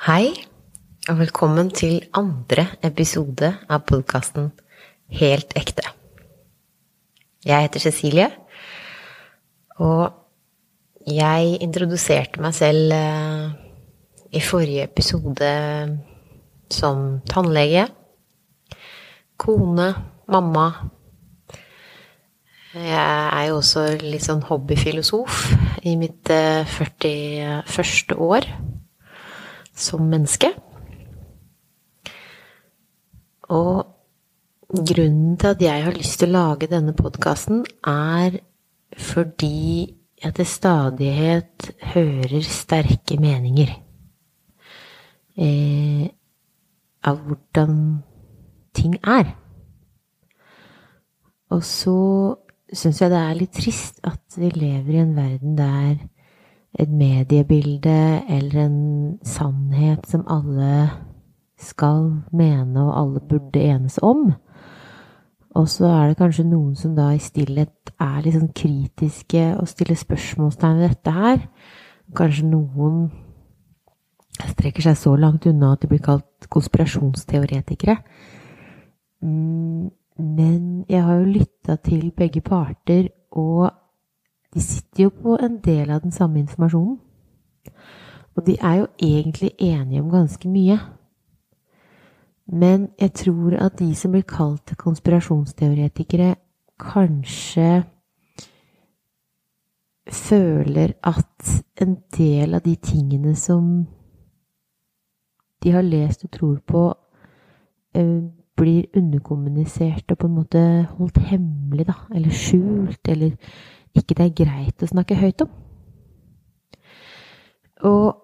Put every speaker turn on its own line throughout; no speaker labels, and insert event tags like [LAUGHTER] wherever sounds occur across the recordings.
Hei, og velkommen til andre episode av podkasten Helt ekte. Jeg heter Cecilie, og jeg introduserte meg selv eh, i forrige episode som tannlege, kone, mamma. Jeg er jo også litt sånn hobbyfilosof i mitt 41. år som menneske. Og grunnen til at jeg har lyst til å lage denne podkasten, er fordi jeg til stadighet hører sterke meninger eh, av hvordan ting er. Og så syns jeg det er litt trist at vi lever i en verden der et mediebilde eller en sannhet som alle skal mene og alle burde enes om. Og så er det kanskje noen som da i stillhet er litt sånn kritiske og stiller spørsmålstegn ved dette her. Kanskje noen strekker seg så langt unna at de blir kalt konspirasjonsteoretikere. Mm, men jeg har jo lytta til begge parter, og de sitter jo på en del av den samme informasjonen. Og de er jo egentlig enige om ganske mye. Men jeg tror at de som blir kalt konspirasjonsteoretikere, kanskje føler at en del av de tingene som de har lest og tror på, eh, blir underkommunisert og på en måte holdt hemmelig, da. Eller skjult, eller ikke det er greit å snakke høyt om. Og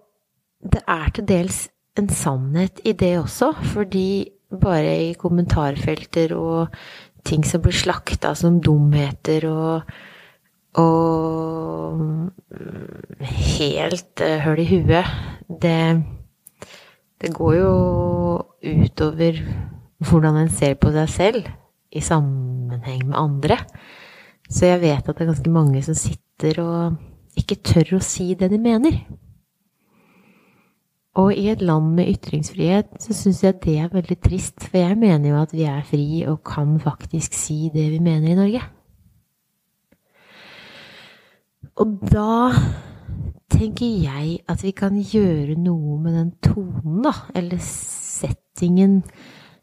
det er til dels en sannhet i det også, fordi bare i kommentarfelter og ting som blir slakta som dumheter og, og helt uh, høl i huet, det, det går jo utover hvordan en ser på seg selv i sammenheng med andre. Så jeg vet at det er ganske mange som sitter og ikke tør å si det de mener. Og i et land med ytringsfrihet så syns jeg det er veldig trist, for jeg mener jo at vi er fri og kan faktisk si det vi mener i Norge. Og da tenker jeg at vi kan gjøre noe med den tonen, da, eller settingen,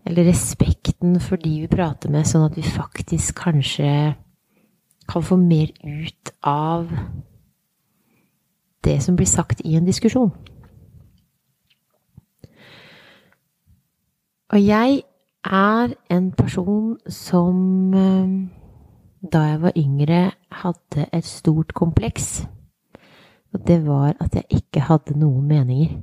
eller respekten for de vi prater med, sånn at vi faktisk kanskje kan få mer ut av det som blir sagt i en diskusjon. Og jeg er en person som eh, da jeg var yngre, hadde et stort kompleks. Og det var at jeg ikke hadde noen meninger.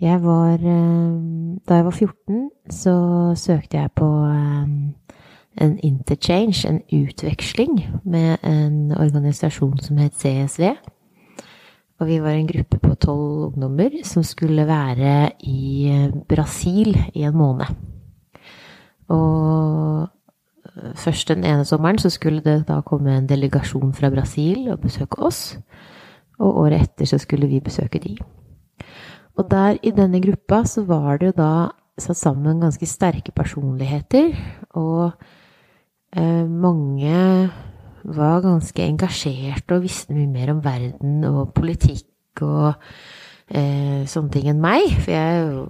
Jeg var eh, Da jeg var 14, så søkte jeg på eh, en interchange, en utveksling, med en organisasjon som het CSV. Og vi var en gruppe på tolv ungdommer som skulle være i Brasil i en måned. Og først den ene sommeren så skulle det da komme en delegasjon fra Brasil og besøke oss. Og året etter så skulle vi besøke de. Og der i denne gruppa så var det jo da satt sammen ganske sterke personligheter. Og mange var ganske engasjerte og visste mye mer om verden og politikk og eh, sånne ting enn meg. For jeg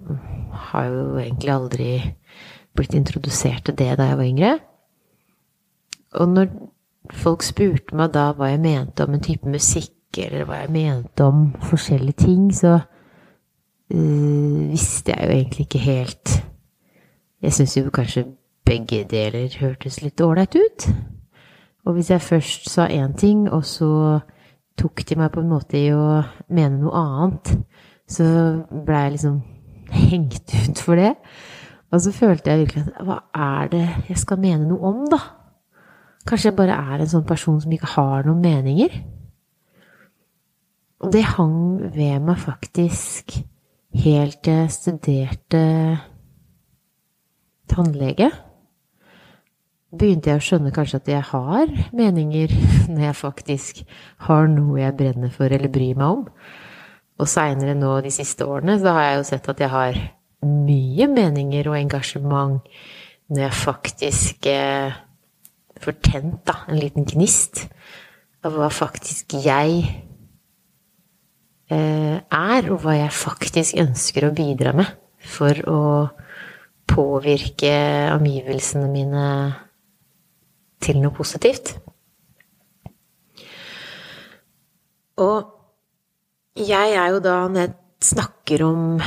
har jo egentlig aldri blitt introdusert til det da jeg var yngre. Og når folk spurte meg da hva jeg mente om en type musikk, eller hva jeg mente om forskjellige ting, så uh, visste jeg jo egentlig ikke helt Jeg syns jo kanskje begge deler hørtes litt ålreit ut. Og hvis jeg først sa én ting, og så tok de meg på en måte i å mene noe annet, så blei jeg liksom hengt ut for det. Og så følte jeg virkelig at hva er det jeg skal mene noe om, da? Kanskje jeg bare er en sånn person som ikke har noen meninger? Og det hang ved meg faktisk helt til jeg studerte tannlege begynte jeg å skjønne kanskje at jeg har meninger [LAUGHS] når jeg faktisk har noe jeg brenner for eller bryr meg om. Og seinere nå de siste årene så har jeg jo sett at jeg har mye meninger og engasjement når jeg faktisk eh, får tent da, en liten gnist av hva faktisk jeg eh, er, og hva jeg faktisk ønsker å bidra med for å påvirke omgivelsene mine til noe positivt. Og jeg er jo da, når jeg snakker om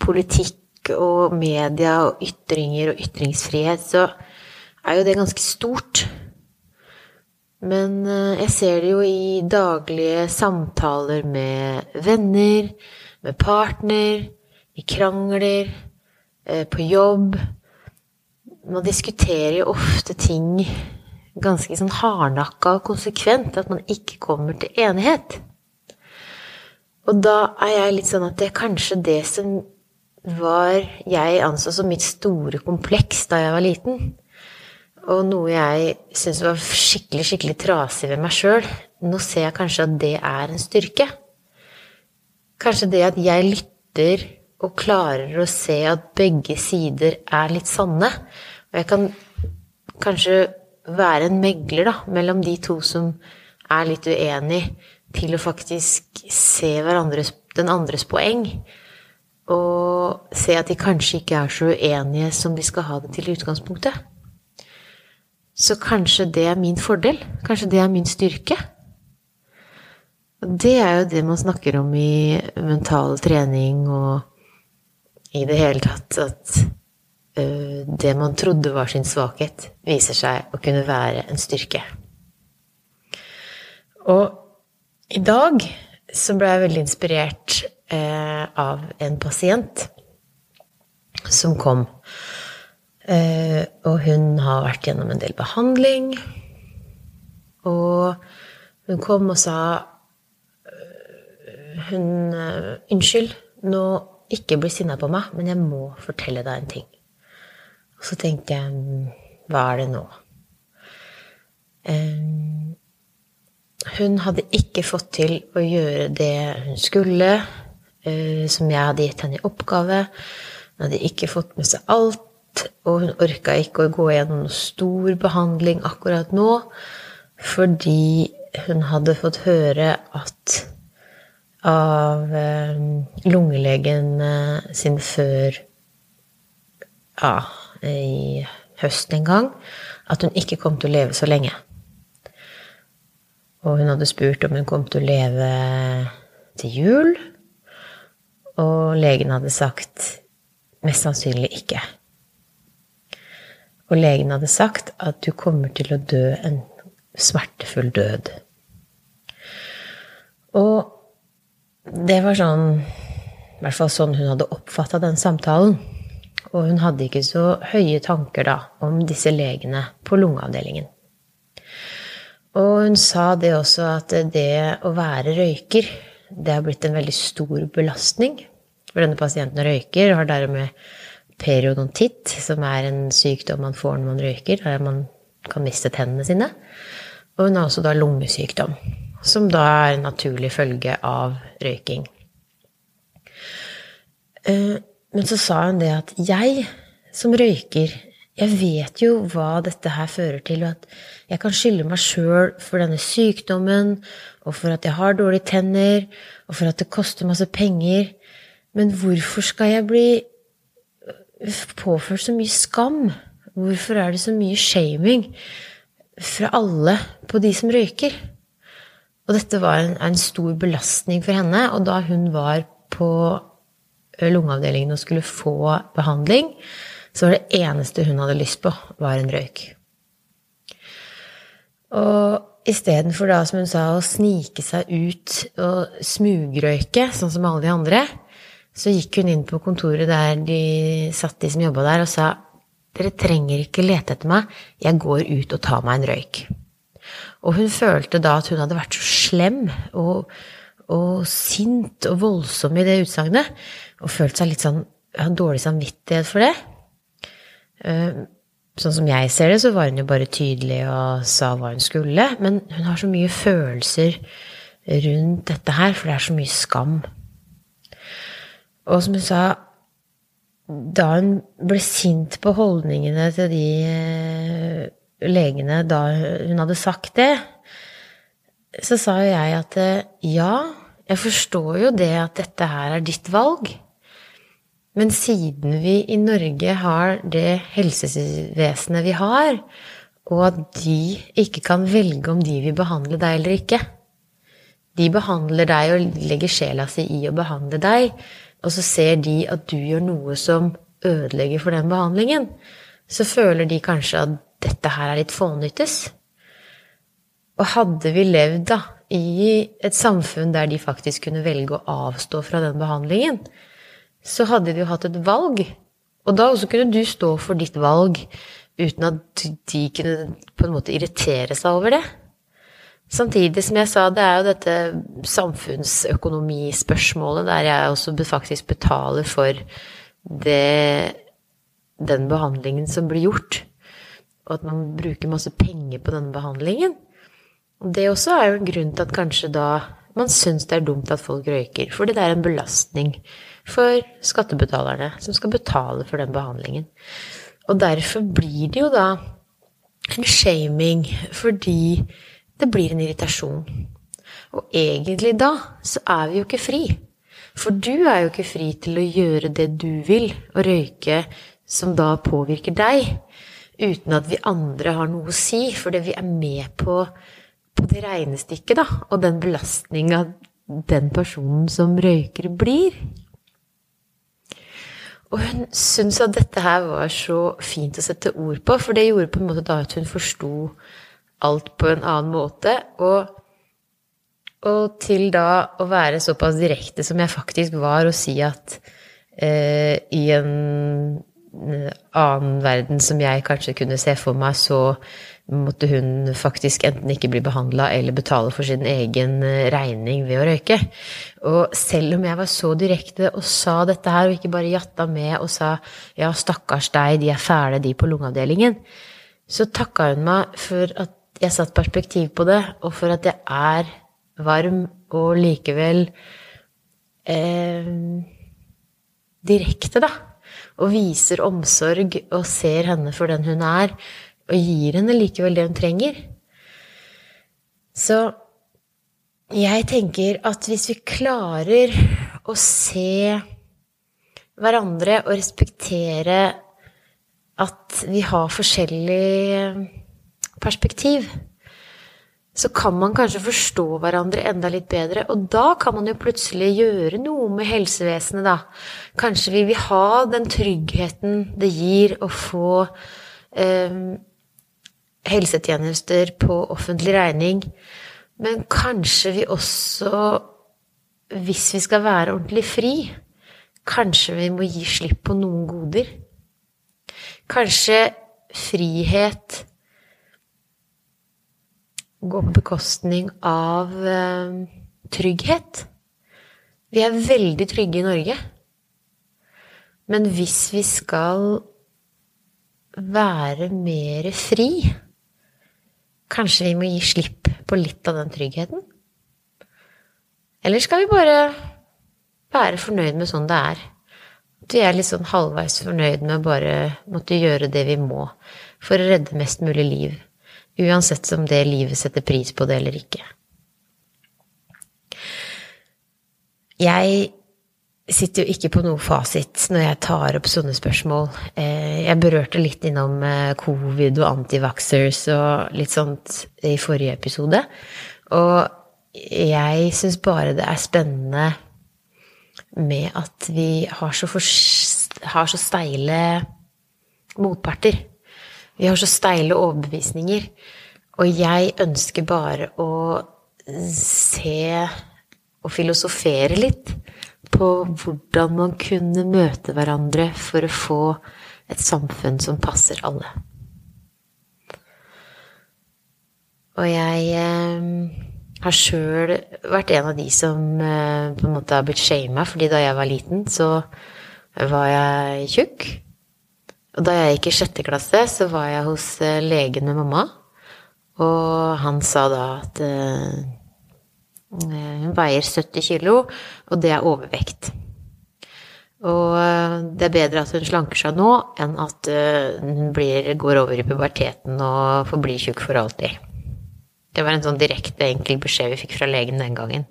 politikk og media og ytringer og ytringsfrihet, så er jo det ganske stort. Men eh, jeg ser det jo i daglige samtaler med venner, med partner, i krangler, eh, på jobb. Man diskuterer jo ofte ting ganske sånn hardnakka og konsekvent, at man ikke kommer til enighet. Og da er jeg litt sånn at det er kanskje det som var jeg anså som mitt store kompleks da jeg var liten. Og noe jeg syntes var skikkelig, skikkelig trasig ved meg sjøl. Nå ser jeg kanskje at det er en styrke. Kanskje det at jeg lytter og klarer å se at begge sider er litt sanne. Og jeg kan kanskje være en megler da, mellom de to som er litt uenig, til å faktisk se den andres poeng. Og se at de kanskje ikke er så uenige som de skal ha det til i utgangspunktet. Så kanskje det er min fordel. Kanskje det er min styrke. Og det er jo det man snakker om i mental trening og i det hele tatt at det man trodde var sin svakhet, viser seg å kunne være en styrke. Og i dag så ble jeg veldig inspirert eh, av en pasient som kom. Eh, og hun har vært gjennom en del behandling. Og hun kom og sa hun, Unnskyld, nå ikke bli sinna på meg, men jeg må fortelle deg en ting. Og så tenkte jeg Hva er det nå? Hun hadde ikke fått til å gjøre det hun skulle, uh, som jeg hadde gitt henne i oppgave. Hun hadde ikke fått med seg alt, og hun orka ikke å gå gjennom noen stor behandling akkurat nå, fordi hun hadde fått høre at av um, lungelegen sin før ja, i høst en gang at hun ikke kom til å leve så lenge. Og hun hadde spurt om hun kom til å leve til jul, og legen hadde sagt mest sannsynlig ikke. Og legen hadde sagt at du kommer til å dø en smertefull død. Og det var sånn I hvert fall sånn hun hadde oppfatta den samtalen. Og hun hadde ikke så høye tanker da om disse legene på lungeavdelingen. Og hun sa det også at det å være røyker, det har blitt en veldig stor belastning. For denne pasienten røyker, har dermed periodontitt, som er en sykdom man får når man røyker, der man kan miste tennene sine. Og hun har også da lungesykdom, som da er en naturlig følge av røyking. Men så sa hun det at jeg som røyker, jeg vet jo hva dette her fører til, og at jeg kan skylde meg sjøl for denne sykdommen, og for at jeg har dårlige tenner, og for at det koster masse penger. Men hvorfor skal jeg bli påført så mye skam? Hvorfor er det så mye shaming fra alle på de som røyker? Og dette var en, en stor belastning for henne, og da hun var på lungeavdelingen og skulle få behandling, så var det eneste hun hadde lyst på, var en røyk. Og istedenfor da, som hun sa, å snike seg ut og smugrøyke, sånn som alle de andre, så gikk hun inn på kontoret der de satt, de som jobba der, og sa dere trenger ikke lete etter meg, jeg går ut og tar meg en røyk. Og hun følte da at hun hadde vært så slem og, og sint og voldsom i det utsagnet og følt seg litt sånn ja, dårlig samvittighet for det. Eh, sånn som jeg ser det, så var hun jo bare tydelig og sa hva hun skulle. Men hun har så mye følelser rundt dette her, for det er så mye skam. Og som hun sa, da hun ble sint på holdningene til de eh, legene da hun hadde sagt det, så sa jo jeg at eh, ja, jeg forstår jo det at dette her er ditt valg. Men siden vi i Norge har det helsevesenet vi har, og at de ikke kan velge om de vil behandle deg eller ikke De behandler deg og legger sjela si i å behandle deg, og så ser de at du gjør noe som ødelegger for den behandlingen, så føler de kanskje at dette her er litt fånyttes. Og hadde vi levd da i et samfunn der de faktisk kunne velge å avstå fra den behandlingen, så hadde de jo hatt et valg. Og da også kunne du stå for ditt valg uten at de kunne på en måte irritere seg over det. Samtidig som jeg sa, det er jo dette samfunnsøkonomispørsmålet der jeg også faktisk betaler for det, den behandlingen som blir gjort. Og at man bruker masse penger på denne behandlingen. Og det også er jo en grunn til at kanskje da man syns det er dumt at folk røyker. For det er en belastning for skattebetalerne som skal betale for den behandlingen. Og derfor blir det jo da en shaming, fordi det blir en irritasjon. Og egentlig da så er vi jo ikke fri. For du er jo ikke fri til å gjøre det du vil, og røyke som da påvirker deg, uten at vi andre har noe å si, fordi vi er med på, på det regnestykket, da, og den belastninga den personen som røyker, blir. Og hun syntes at dette her var så fint å sette ord på, for det gjorde på en måte da at hun forsto alt på en annen måte. Og, og, til da å være såpass direkte som jeg faktisk var, og si at eh, i en eh, annen verden som jeg kanskje kunne se for meg, så måtte hun faktisk enten ikke bli behandla eller betale for sin egen eh, regning ved å røyke. Og selv om jeg var så direkte og sa dette her, og ikke bare jatta med og sa ja, stakkars deg, de er fæle, de på lungeavdelingen, så takka hun meg for at jeg satt perspektiv på det, og for at jeg er varm og likevel eh, direkte, da. Og viser omsorg og ser henne for den hun er og gir henne likevel det hun trenger. Så jeg tenker at hvis vi klarer å se hverandre og respektere at vi har forskjellig perspektiv, så kan man kanskje forstå hverandre enda litt bedre. Og da kan man jo plutselig gjøre noe med helsevesenet, da. Kanskje vi vil ha den tryggheten det gir å få eh, helsetjenester på offentlig regning. Men kanskje vi også, hvis vi skal være ordentlig fri, kanskje vi må gi slipp på noen goder. Kanskje frihet går på bekostning av eh, trygghet. Vi er veldig trygge i Norge. Men hvis vi skal være mer fri Kanskje vi må gi slipp på litt av den tryggheten? Eller skal vi bare være fornøyd med sånn det er? At vi er litt sånn halvveis fornøyd med å bare måtte gjøre det vi må for å redde mest mulig liv, uansett om det livet setter pris på det eller ikke. Jeg sitter jo ikke på noe fasit når jeg tar opp sånne spørsmål. Eh, jeg berørte litt innom eh, covid og antivaxers og litt sånt i forrige episode. Og jeg syns bare det er spennende med at vi har så, for, har så steile motparter. Vi har så steile overbevisninger. Og jeg ønsker bare å se og filosofere litt på hvordan man kunne møte hverandre for å få et samfunn som passer alle. Og jeg eh, har sjøl vært en av de som eh, på en måte har blitt shama, fordi da jeg var liten, så var jeg tjukk. Og da jeg gikk i sjette klasse, så var jeg hos eh, legen med mamma, og han sa da at eh, Hun veier 70 kilo, og det er overvekt. Og det er bedre at hun slanker seg nå, enn at hun blir, går over i puberteten og forblir tjukk for alltid. Det var en sånn direkte, enkel beskjed vi fikk fra legen den gangen.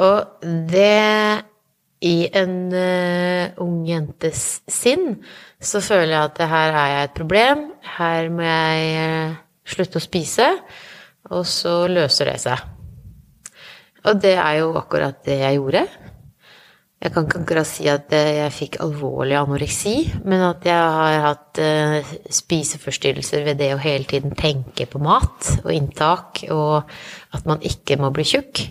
Og det i en uh, ung jentes sinn så føler jeg at her har jeg et problem. Her må jeg uh, slutte å spise. Og så løser det seg. Og det er jo akkurat det jeg gjorde. Jeg kan ikke akkurat si at uh, jeg fikk alvorlig anoreksi, men at jeg har hatt spiseforstyrrelser ved det å hele tiden tenke på mat og inntak, og at man ikke må bli tjukk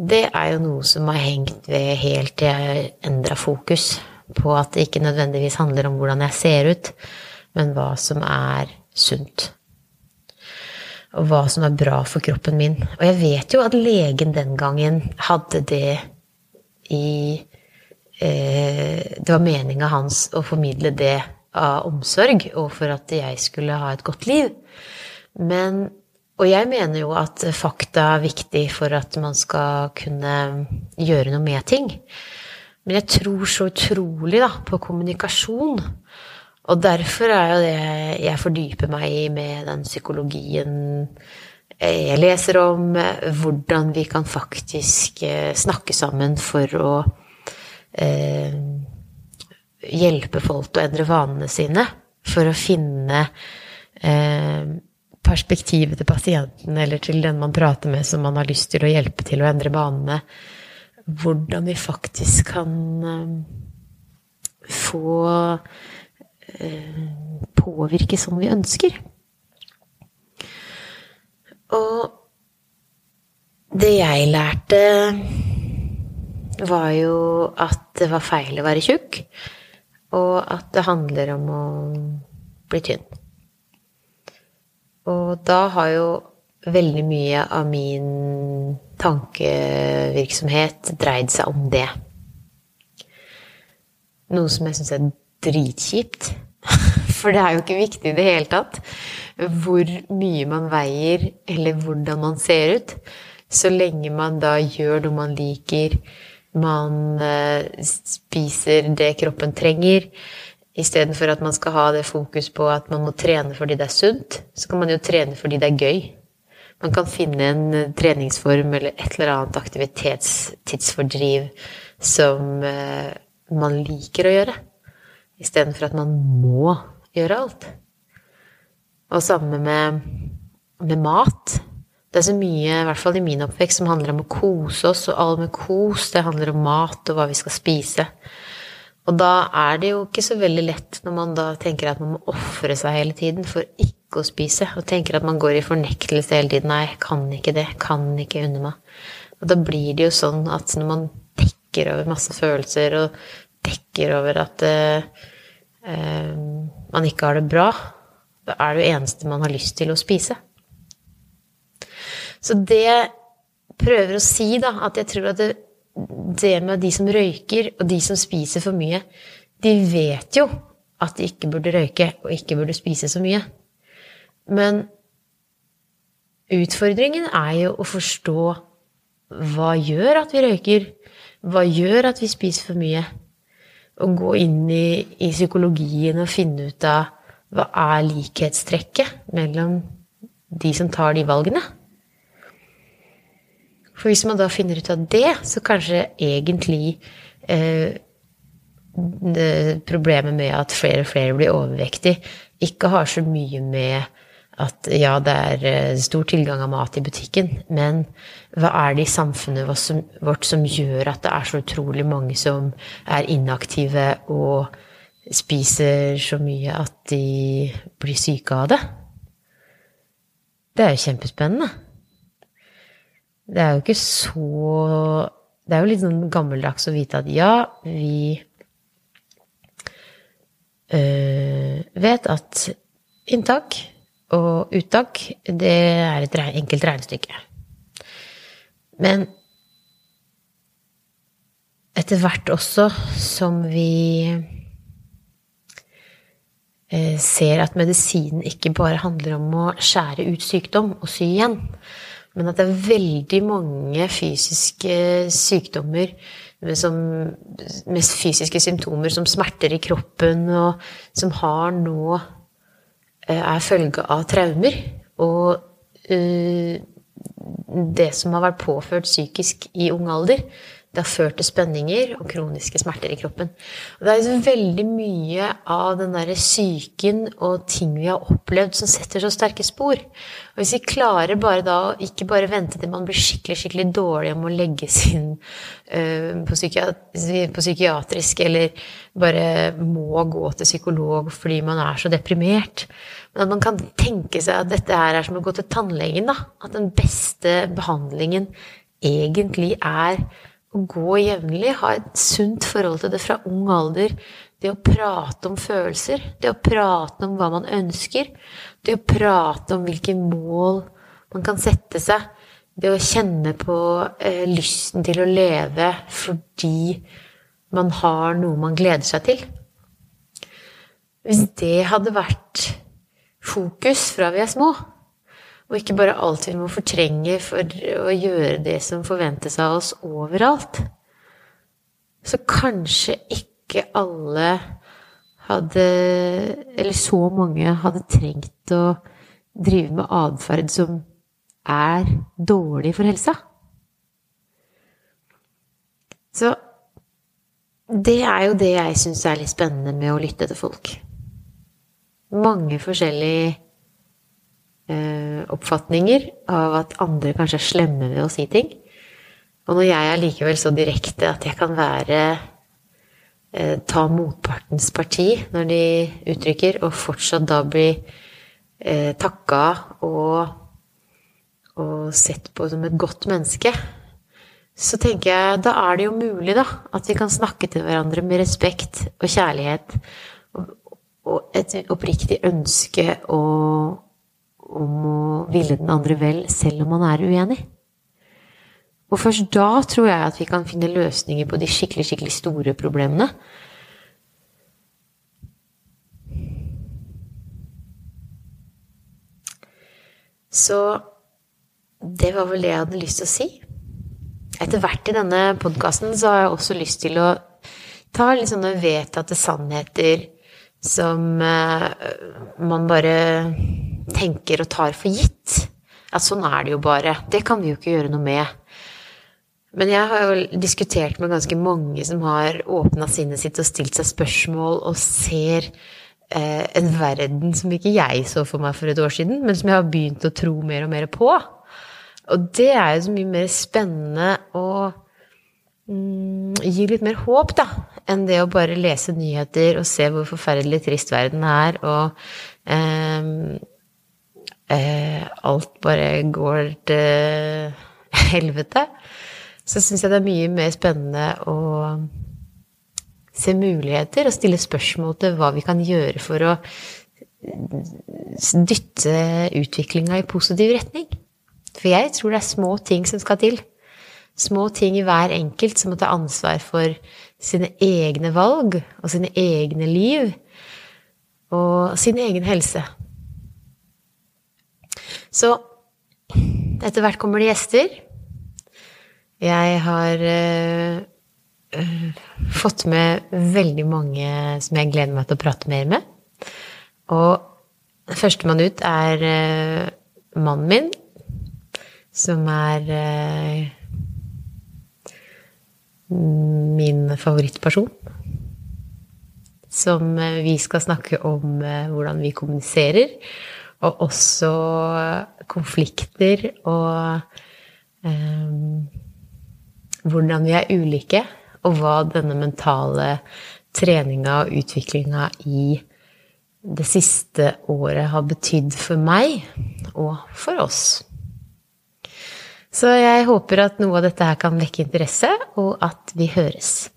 det er jo noe som har hengt ved helt til jeg endra fokus på at det ikke nødvendigvis handler om hvordan jeg ser ut, men hva som er sunt. Og hva som er bra for kroppen min. Og jeg vet jo at legen den gangen hadde det i eh, Det var meninga hans å formidle det av omsorg, og for at jeg skulle ha et godt liv. Men og jeg mener jo at fakta er viktig for at man skal kunne gjøre noe med ting. Men jeg tror så utrolig da, på kommunikasjon. Og derfor er jo det jeg fordyper meg i med den psykologien jeg leser om, hvordan vi kan faktisk eh, snakke sammen for å eh, hjelpe folk til å endre vanene sine. For å finne eh, perspektivet til pasienten eller til den man prater med som man har lyst til å hjelpe til å endre vanene. hvordan vi faktisk kan eh, få påvirke som vi ønsker. Og det jeg lærte, var jo at det var feil å være tjukk, og at det handler om å bli tynn. Og da har jo veldig mye av min tankevirksomhet dreid seg om det. Noe som jeg syns er dritkjipt. For det er jo ikke viktig i det hele tatt hvor mye man veier, eller hvordan man ser ut. Så lenge man da gjør noe man liker, man eh, spiser det kroppen trenger, Istedenfor at man skal ha det fokus på at man må trene fordi det er sunt, så kan man jo trene fordi det er gøy. Man kan finne en eh, treningsform eller et eller annet aktivitetstidsfordriv som eh, man liker å gjøre, istedenfor at man må gjøre alt. Og samme med, med mat. Det er så mye, i hvert fall i min oppvekst, som handler om å kose oss, og all med kos, det handler om mat og hva vi skal spise. Og da er det jo ikke så veldig lett når man da tenker at man må ofre seg hele tiden for ikke å spise, og tenker at man går i fornektelse hele tiden. 'Nei, jeg kan ikke det. Kan ikke unne meg.' Og da blir det jo sånn at når man dekker over masse følelser, og dekker over at uh, man ikke har det bra, da er det jo eneste man har lyst til å spise. Så det prøver å si, da, at jeg tror at det det med de som røyker, og de som spiser for mye, de vet jo at de ikke burde røyke og ikke burde spise så mye. Men utfordringen er jo å forstå hva gjør at vi røyker? Hva gjør at vi spiser for mye? Og gå inn i, i psykologien og finne ut av hva er likhetstrekket mellom de som tar de valgene? For hvis man da finner ut av det, så kanskje egentlig eh, problemet med at flere og flere blir overvektig, ikke har så mye med at ja, det er eh, stor tilgang av mat i butikken, men hva er det i samfunnet vårt som gjør at det er så utrolig mange som er inaktive og spiser så mye at de blir syke av det? Det er jo kjempespennende. Det er jo ikke så Det er jo litt sånn gammeldags å vite at ja, vi øh, vet at inntak og uttak, det er et enkelt regnestykke. Men etter hvert også som vi eh, ser at medisinen ikke bare handler om å skjære ut sykdom og sy igjen, men at det er veldig mange fysiske sykdommer som, med fysiske symptomer som smerter i kroppen, og som har nå eh, er følge av traumer. Og uh, det som har vært påført psykisk i ung alder, det har ført til spenninger og kroniske smerter i kroppen. Og det er liksom veldig mye av den derre psyken og ting vi har opplevd, som setter så sterke spor. Og hvis vi klarer bare da å ikke bare vente til man blir skikkelig skikkelig dårlig om å legges inn uh, på, på psykiatrisk, eller bare må gå til psykolog fordi man er så deprimert, men at man kan tenke seg at dette her er som å gå til tannlegen. da, At den beste behandlingen egentlig er å gå jevnlig, ha et sunt forhold til det fra ung alder. Det å prate om følelser, det å prate om hva man ønsker, det å prate om hvilke mål man kan sette seg, det å kjenne på eh, lysten til å leve fordi man har noe man gleder seg til. Hvis det hadde vært fokus fra vi er små, og ikke bare alt vi må fortrenge for å gjøre det som forventes av oss overalt. Så kanskje ikke alle hadde Eller så mange hadde trengt å drive med atferd som er dårlig for helsa. Så det er jo det jeg syns er litt spennende med å lytte til folk. Mange forskjellige oppfatninger av at andre kanskje er slemme ved å si ting. Og når jeg er likevel så direkte at jeg kan være eh, ta motpartens parti når de uttrykker, og fortsatt da bli eh, takka og, og sett på som et godt menneske, så tenker jeg da er det jo mulig, da, at vi kan snakke til hverandre med respekt og kjærlighet og et oppriktig ønske og om å ville den andre vel, selv om man er uenig. Og først da tror jeg at vi kan finne løsninger på de skikkelig, skikkelig store problemene. Så det var vel det jeg hadde lyst til å si. Etter hvert i denne podkasten så har jeg også lyst til å ta litt sånne vedtatte sannheter som eh, man bare tenker og tar for gitt. At sånn er det jo bare. Det kan vi jo ikke gjøre noe med. Men jeg har jo diskutert med ganske mange som har åpna sinnet sitt og stilt seg spørsmål og ser eh, en verden som ikke jeg så for meg for et år siden, men som jeg har begynt å tro mer og mer på. Og det er jo så mye mer spennende og mm, gir litt mer håp, da, enn det å bare lese nyheter og se hvor forferdelig trist verden er, og eh, eh, alt bare går til helvete, så syns jeg det er mye mer spennende å se muligheter og stille spørsmål til hva vi kan gjøre for å dytte utviklinga i positiv retning. For jeg tror det er små ting som skal til. Små ting i hver enkelt som må ta ansvar for sine egne valg og sine egne liv og sin egen helse. Så etter hvert kommer det gjester. Jeg har uh, fått med veldig mange som jeg gleder meg til å prate mer med. Og førstemann ut er uh, mannen min, som er uh, min favorittperson. Som vi skal snakke om hvordan vi kommuniserer og også konflikter og um, hvordan vi er ulike, og hva denne mentale treninga og utviklinga i det siste året har betydd for meg og for oss. Så jeg håper at noe av dette her kan vekke interesse, og at vi høres.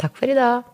Takk for i dag.